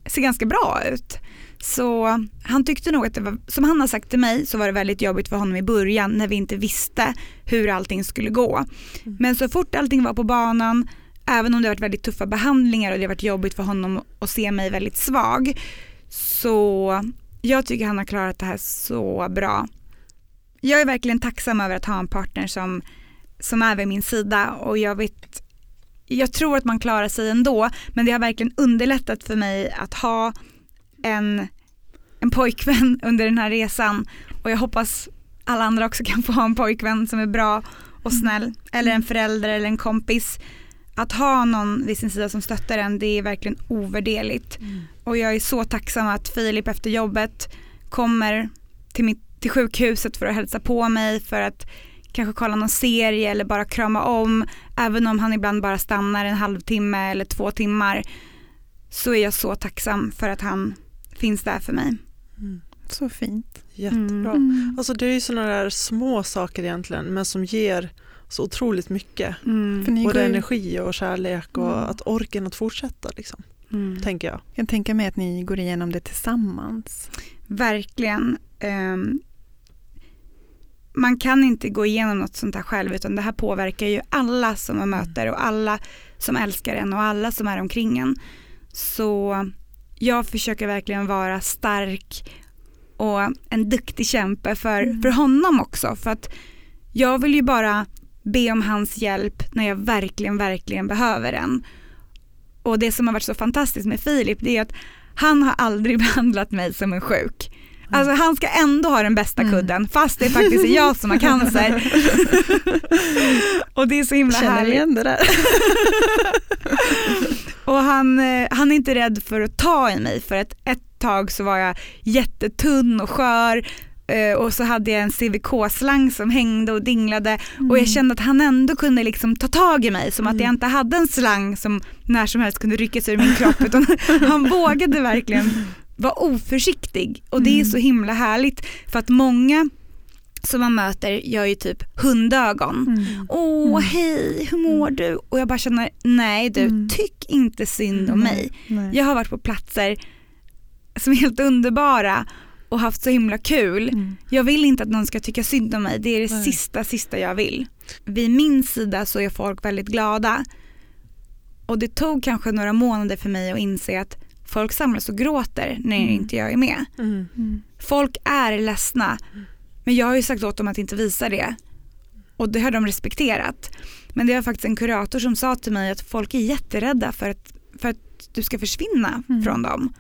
ser ganska bra ut. Så han tyckte nog att det var, som han har sagt till mig så var det väldigt jobbigt för honom i början när vi inte visste hur allting skulle gå. Mm. Men så fort allting var på banan, även om det varit väldigt tuffa behandlingar och det varit jobbigt för honom att se mig väldigt svag, så jag tycker han har klarat det här så bra. Jag är verkligen tacksam över att ha en partner som, som är vid min sida och jag vet jag tror att man klarar sig ändå men det har verkligen underlättat för mig att ha en, en pojkvän under den här resan och jag hoppas alla andra också kan få ha en pojkvän som är bra och snäll eller en förälder eller en kompis. Att ha någon vid sin sida som stöttar en det är verkligen ovärderligt. Mm. Och jag är så tacksam att Filip efter jobbet kommer till, mitt, till sjukhuset för att hälsa på mig för att kanske kolla någon serie eller bara krama om. Även om han ibland bara stannar en halvtimme eller två timmar så är jag så tacksam för att han finns där för mig. Mm. Så fint. Jättebra. Mm. Alltså det är ju sådana där små saker egentligen men som ger så otroligt mycket. Mm. Både energi och kärlek och mm. att orken att fortsätta. Liksom, mm. Tänker jag. Jag tänker mig att ni går igenom det tillsammans. Verkligen. Um, man kan inte gå igenom något sånt här själv utan det här påverkar ju alla som man möter och alla som älskar en och alla som är omkring en. Så jag försöker verkligen vara stark och en duktig kämpe för, mm. för honom också. För att jag vill ju bara be om hans hjälp när jag verkligen, verkligen behöver den. Och det som har varit så fantastiskt med Filip det är att han har aldrig behandlat mig som en sjuk. Mm. Alltså han ska ändå ha den bästa mm. kudden mm. fast det faktiskt är jag som har cancer. och det är så himla Känner härligt. igen det där. Och han, eh, han är inte rädd för att ta i mig för att ett tag så var jag jättetunn och skör eh, och så hade jag en CVK-slang som hängde och dinglade mm. och jag mm. kände att han ändå kunde liksom ta tag i mig som mm. att jag mm. inte hade en slang som när som helst kunde ryckas ur min kropp utan han vågade verkligen vara oförsiktig och det är så himla härligt för att många som man möter gör ju typ hundögon. Mm. Åh mm. hej, hur mår mm. du? Och jag bara känner, nej du, mm. tyck inte synd om mig. Nej. Jag har varit på platser som är helt underbara och haft så himla kul. Mm. Jag vill inte att någon ska tycka synd om mig, det är det nej. sista, sista jag vill. Vid min sida så är folk väldigt glada. Och det tog kanske några månader för mig att inse att folk samlas och gråter när mm. inte jag är med. Folk är ledsna men jag har ju sagt åt dem att inte visa det och det har de respekterat. Men det var faktiskt en kurator som sa till mig att folk är jätterädda för att, för att du ska försvinna mm. från dem.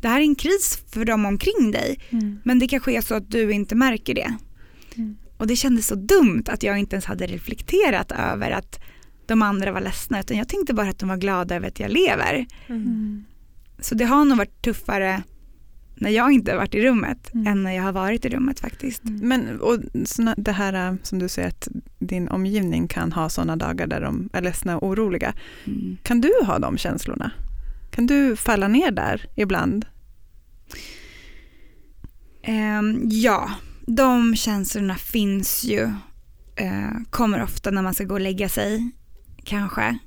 Det här är en kris för dem omkring dig mm. men det kanske är så att du inte märker det. Mm. Och det kändes så dumt att jag inte ens hade reflekterat över att de andra var ledsna utan jag tänkte bara att de var glada över att jag lever. Mm. Så det har nog varit tuffare när jag inte har varit i rummet mm. än när jag har varit i rummet faktiskt. Mm. Men och såna, det här äh, som du säger att din omgivning kan ha sådana dagar där de är ledsna och oroliga. Mm. Kan du ha de känslorna? Kan du falla ner där ibland? Um, ja, de känslorna finns ju. Uh, kommer ofta när man ska gå och lägga sig kanske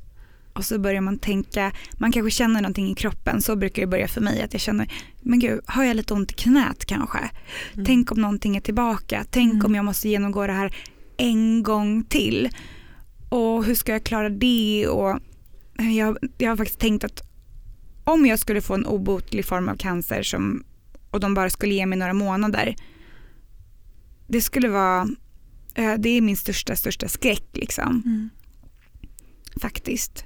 och så börjar man tänka, man kanske känner någonting i kroppen, så brukar det börja för mig att jag känner, men gud, har jag lite ont i knät kanske? Mm. Tänk om någonting är tillbaka, tänk mm. om jag måste genomgå det här en gång till. Och hur ska jag klara det? Och jag, jag har faktiskt tänkt att om jag skulle få en obotlig form av cancer som, och de bara skulle ge mig några månader, det skulle vara Eh, Det är min största, största skräck liksom, Mm. faktiskt.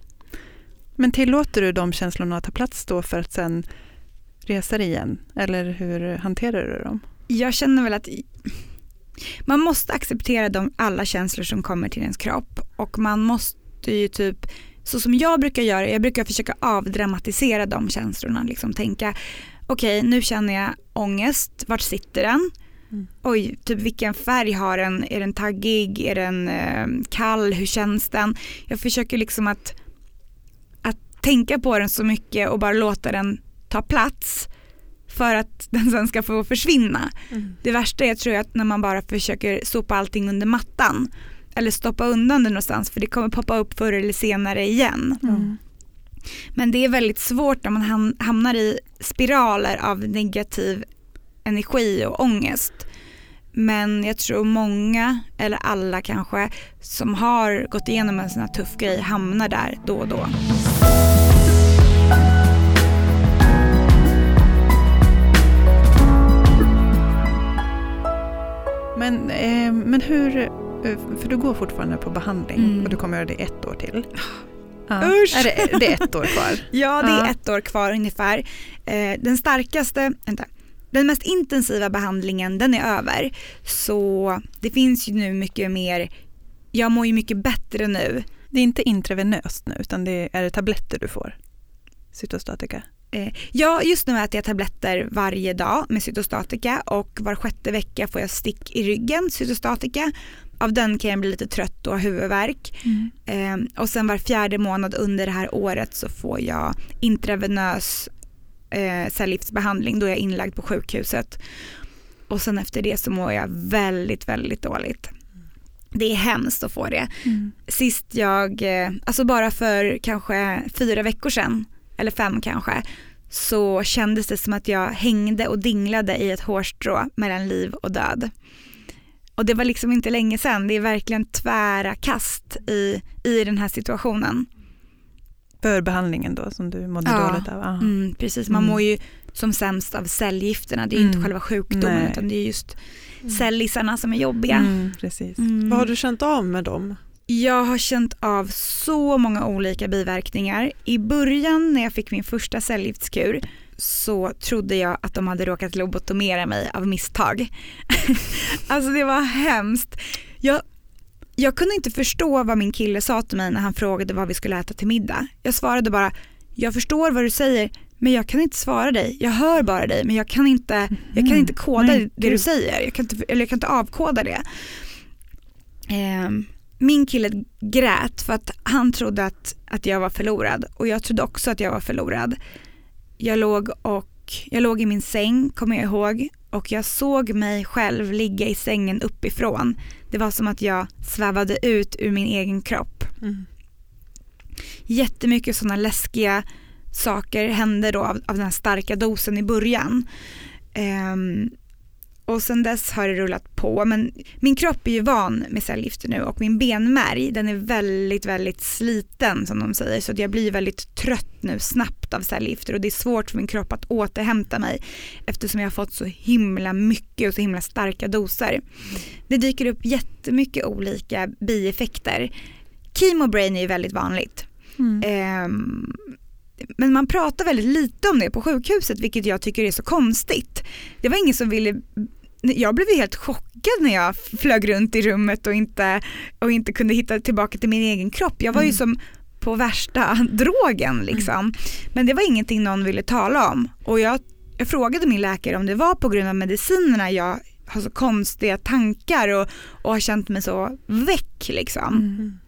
Men tillåter du de känslorna att ta plats då för att sen resa dig igen? Eller hur hanterar du dem? Jag känner väl att man måste acceptera de, alla känslor som kommer till ens kropp och man måste ju typ, så som jag brukar göra, jag brukar försöka avdramatisera de känslorna, liksom tänka okej nu känner jag ångest, vart sitter den? Mm. Oj, typ vilken färg har den? Är den taggig? Är den eh, kall? Hur känns den? Jag försöker liksom att tänka på den så mycket och bara låta den ta plats för att den sen ska få försvinna. Mm. Det värsta är tror jag att när man bara försöker sopa allting under mattan eller stoppa undan det någonstans för det kommer poppa upp förr eller senare igen. Mm. Men det är väldigt svårt när man ham- hamnar i spiraler av negativ energi och ångest. Men jag tror många, eller alla kanske, som har gått igenom en sån här tuff grej hamnar där då och då. Men, eh, men hur, eh, för du går fortfarande på behandling Mm. och du kommer göra det ett år till. Ja. Usch! Är det, det är ett år kvar? Ja, det är ett år kvar ungefär. Eh, den starkaste, vänta, den mest intensiva behandlingen den är över. Så det finns ju nu mycket mer, jag mår ju mycket bättre nu. Det är inte intravenöst nu utan det är det tabletter du får? Cytostatika? Eh, ja, just nu äter jag tabletter varje dag med cytostatika och var sjätte vecka får jag stick i ryggen cytostatika. Av den kan jag bli lite trött och ha huvudvärk. Eh, och sen var fjärde månad under det här året så får jag intravenös eh, cellgiftsbehandling. Då är jag inlagd på sjukhuset. Och sen efter det så mår jag väldigt, väldigt dåligt. Det är hemskt att få det. Mm. Sist jag, alltså bara för kanske fyra veckor sedan, eller fem kanske, så kändes det som att jag hängde och dinglade i ett hårstrå mellan liv och död. Och det var liksom inte länge sedan, det är verkligen tvära kast i, i den här situationen. För behandlingen då som du mådde Ja. dåligt av? Aha. Mm, precis, man Mm. mår ju som sämst av cellgifterna, det är ju Mm. inte själva sjukdomen Nej. utan det är just cellisarna som är jobbiga. Mm, precis. Mm. Vad har du känt av med dem? Jag har känt av så många olika biverkningar. I början när jag fick min första cellgiftskur så trodde jag att de hade råkat lobotomera mig av misstag. alltså det var hemskt. Jag, jag kunde inte förstå vad min kille sa till mig när han frågade vad vi skulle äta till middag. Jag svarade bara, jag förstår vad du säger men jag kan inte svara dig. Jag hör bara dig men jag kan inte, jag kan inte koda Nej, det du säger. Jag kan inte, eller jag kan inte avkoda det. Ehm, min kille grät för att han trodde att, att jag var förlorad och jag trodde också att jag var förlorad. Jag låg, och, jag låg i min säng, kommer jag ihåg, och jag såg mig själv ligga i sängen uppifrån. Det var som att jag svävade ut ur min egen kropp. Mm. Jättemycket sådana läskiga saker hände då av, av den här starka dosen i början. Ehm, och sen dess har det rullat på. Men min kropp är ju van med cellgifter nu och min benmärg den är väldigt, väldigt sliten som de säger. Så jag blir väldigt trött nu snabbt av cellgifter och det är svårt för min kropp att återhämta mig eftersom jag har fått så himla mycket och så himla starka doser. Det dyker upp jättemycket olika bieffekter. Chemobrain är ju väldigt vanligt. Mm. Ehm, men man pratar väldigt lite om det på sjukhuset vilket jag tycker är så konstigt. Det var ingen som ville jag blev ju helt chockad när jag flög runt i rummet och inte, och inte kunde hitta tillbaka till min egen kropp. Jag var ju Mm. som på värsta drogen liksom. Men det var ingenting någon ville tala om. Och jag, jag frågade min läkare om det var på grund av medicinerna jag har så konstiga tankar och, och har känt mig så väck liksom. Mm.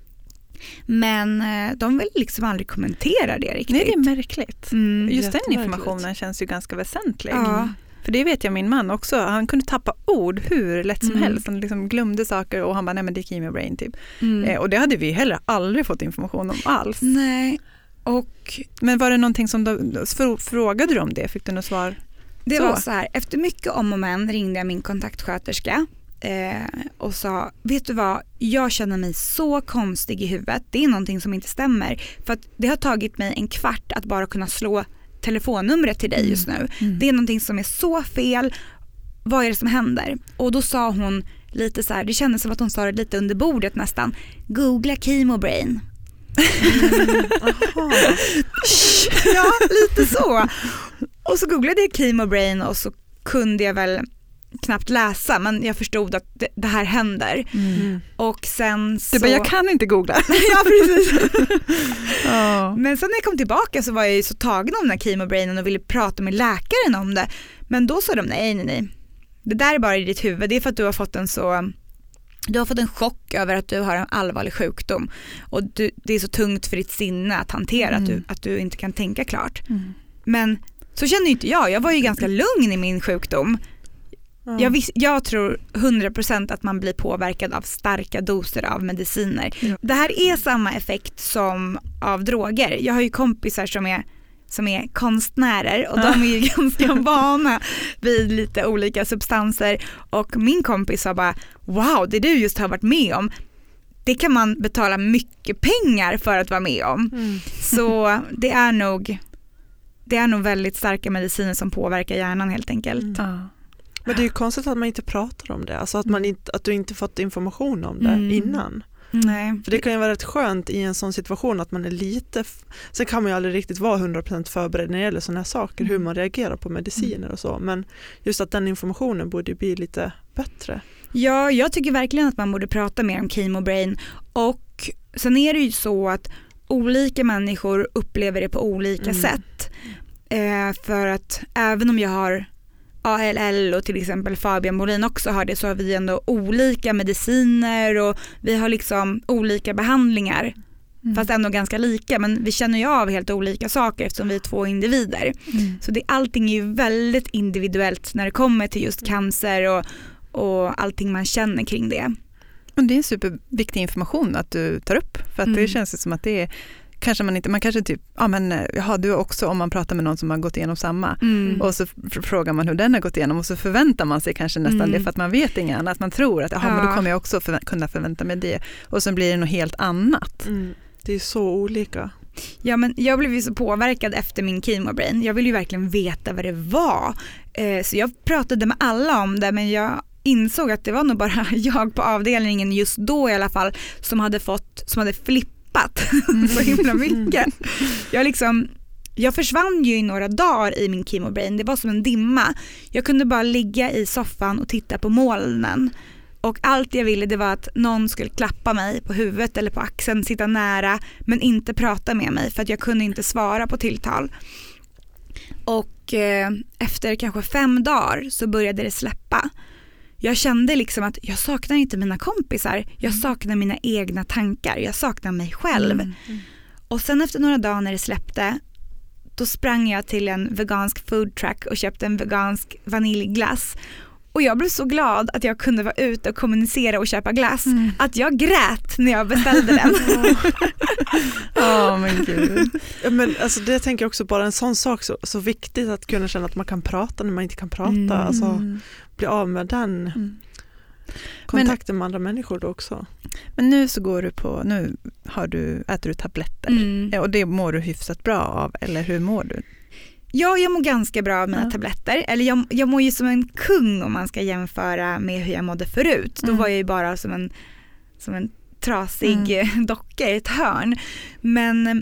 Men eh, de vill liksom aldrig kommentera det riktigt. Nej, det är märkligt. Mm. Just den informationen känns ju ganska väsentlig. Ja. För det vet jag min man också. Han kunde tappa ord hur lätt som Mm. helst. Han liksom glömde saker och han bara, nej men det är chemobrain typ. Mm. Eh, och det hade vi heller aldrig fått information om alls. Nej, och Men var det någonting som du, frå- frågade du om det? Fick du något svar? det Så. var så här, efter mycket om och men ringde jag min kontaktsköterska eh, och sa, vet du vad, jag känner mig så konstig i huvudet, det är någonting som inte stämmer. För att det har tagit mig en kvart att bara kunna slå telefonnumret till dig just nu. Det är någonting som är så fel, vad är det som händer? Och då sa hon, lite så här, det kändes som att hon sa det lite under bordet nästan. Googla Chemobrain. Aha. ja, lite så. Och så googlade jag Chemobrain och så kunde jag väl knappt läsa men jag förstod att det, det här händer. Mm. Och sen så... Du bara, jag kan inte googla. ja, precis. Ja. Men sen när jag kom tillbaka så var jag ju så tagen av den här chemobrainen och ville prata med läkaren om det. Men då sa de nej, nej, nej. Det där är bara i ditt huvud. Det är för att du har fått en så du har fått en chock över att du har en allvarlig sjukdom och du, det är så tungt för ditt sinne att hantera att, du, Mm. att du inte kan tänka klart. Mm. Men så känner inte jag, jag var ju ganska lugn i min sjukdom. Ja. Jag, vis, jag tror 100% att man blir påverkad av starka doser av mediciner. Ja. Det här är samma effekt som av droger. Jag har ju kompisar som är, som är konstnärer och de är ju ganska vana vid lite olika substanser och min kompis sa bara wow det du just har varit med om det kan man betala mycket pengar för att vara med om. Mm. Så det är nog det är nog väldigt starka mediciner som påverkar hjärnan helt enkelt. Mm. Men det är ju konstigt att man inte pratar om det, alltså att, man inte, att du inte fått information om det Mm. innan. Nej. För det kan ju vara rätt skönt i en sån situation att man är lite, sen kan man ju aldrig riktigt vara 100% förberedd när det gäller sådana här saker, hur Mm. man reagerar på mediciner och så, men just att den informationen borde ju bli lite bättre. Ja, jag tycker verkligen att man borde prata mer om chemobrain och sen är det ju så att olika människor upplever det på olika Mm. sätt. Eh, för att även om jag har ALL och till exempel Fabian Molin också har det så har vi ändå olika mediciner och vi har liksom olika behandlingar Mm. fast ändå ganska lika men vi känner ju av helt olika saker eftersom vi är två individer. Mm. Så det, allting är ju väldigt individuellt när det kommer till just cancer och, och allting man känner kring det. Och det är en superviktig information att du tar upp. För att det Mm. känns ju som att det är, kanske man inte, man kanske typ, ja men eh, jaha du också om man pratar med någon som har gått igenom samma. Mm. Och så frågar man hur den har gått igenom och så förväntar man sig kanske nästan Mm. det för att man vet inget annat. Man tror att jaha, men då Ja. kommer jag också förvä- kunna förvänta mig det. Och så blir det något helt annat. Mm. Det är så olika. Ja men jag blev ju så påverkad efter min chemobrain. Jag ville ju verkligen veta vad det var. Eh, så jag pratade med alla om det men jag insåg att det var nog bara jag på avdelningen just då i alla fall som hade fått, som hade flippat så himla mycket. Jag liksom jag försvann ju i några dagar i min chemobrain, det var som en dimma. Jag kunde bara ligga i soffan och titta på molnen. Och allt jag ville det var att någon skulle klappa mig på huvudet eller på axeln, sitta nära men inte prata med mig för att jag kunde inte svara på tilltal. Och eh, efter kanske fem dagar så började det släppa. Jag kände liksom att jag saknar inte mina kompisar, jag saknar mina egna tankar, jag saknar mig själv. Mm. Och sen efter några dagar när det släppte då sprang jag till en vegansk food truck och köpte en vegansk vaniljglass. Och jag blev så glad att jag kunde vara ute och kommunicera och köpa glass Mm. att jag grät när jag beställde den. Ja men gud. Ja, men alltså det tänker jag också bara en sån sak så, så viktigt att kunna känna att man kan prata när man inte kan prata, Mm. alltså bli av med den Mm. kontakten med andra människor då också. Men nu så går du på, nu har du, äter du tabletter. Mm. Och det mår du hyfsat bra av, eller hur mår du? Ja, jag mår ganska bra av mina Ja. tabletter. Eller jag, jag mår ju som en kung om man ska jämföra med hur jag mådde förut. Då Mm. var jag ju bara som en, som en trasig Mm. docka i ett hörn. Men eh,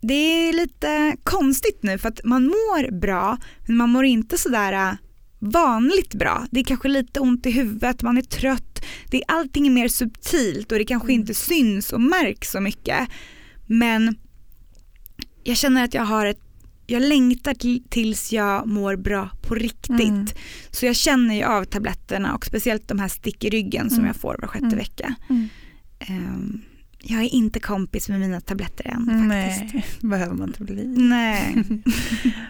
det är lite konstigt nu för att man mår bra men man mår inte sådär eh, vanligt bra. Det är kanske lite ont i huvudet, man är trött. Det är, allting är mer subtilt och det kanske Mm. inte syns och märks så mycket. Men jag känner att jag har ett jag längtar till, tills jag mår bra på riktigt. Mm. Så jag känner ju av tabletterna och speciellt de här stick i ryggen som Mm. jag får var sjätte Mm. vecka. Mm. Ehm, jag är inte kompis med mina tabletter än faktiskt. Nej, behöver man inte bli. Nej.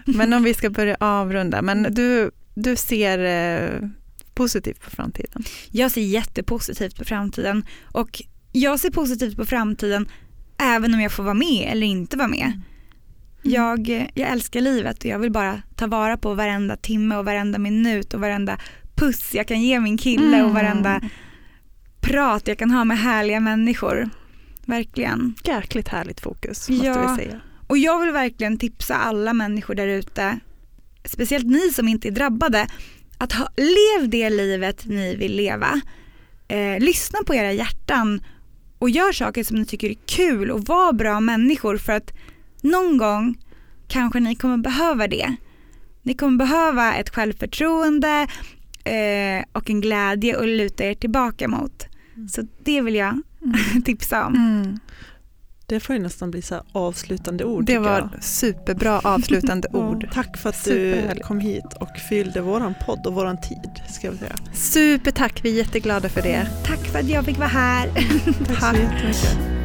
Men om vi ska börja avrunda, men du, du ser eh, positivt på framtiden? Jag ser jättepositivt på framtiden och jag ser positivt på framtiden även om jag får vara med eller inte vara med. Jag, jag älskar livet och jag vill bara ta vara på varenda timme och varenda minut och varenda puss jag kan ge min kille och varenda prat jag kan ha med härliga människor. Verkligen. Jäkligt härligt fokus måste Ja. vi säga. Och jag vill verkligen tipsa alla människor där ute, speciellt ni som inte är drabbade, att ha, lev det livet ni vill leva. eh, lyssna på era hjärtan och gör saker som ni tycker är kul och var bra människor för att någon gång kanske ni kommer behöva det. Ni kommer behöva ett självförtroende eh, och en glädje att luta er tillbaka mot. Mm. Så det vill jag tipsa om. Mm. Det får ju nästan bli så här avslutande ord. Det var jag. ord. Ja, tack för att du kom hit och fyllde våran podd och våran tid. Ska jag säga. Supertack, vi är jätteglada för det. Tack för att jag fick vara här. Tack Tack. så jättemycket.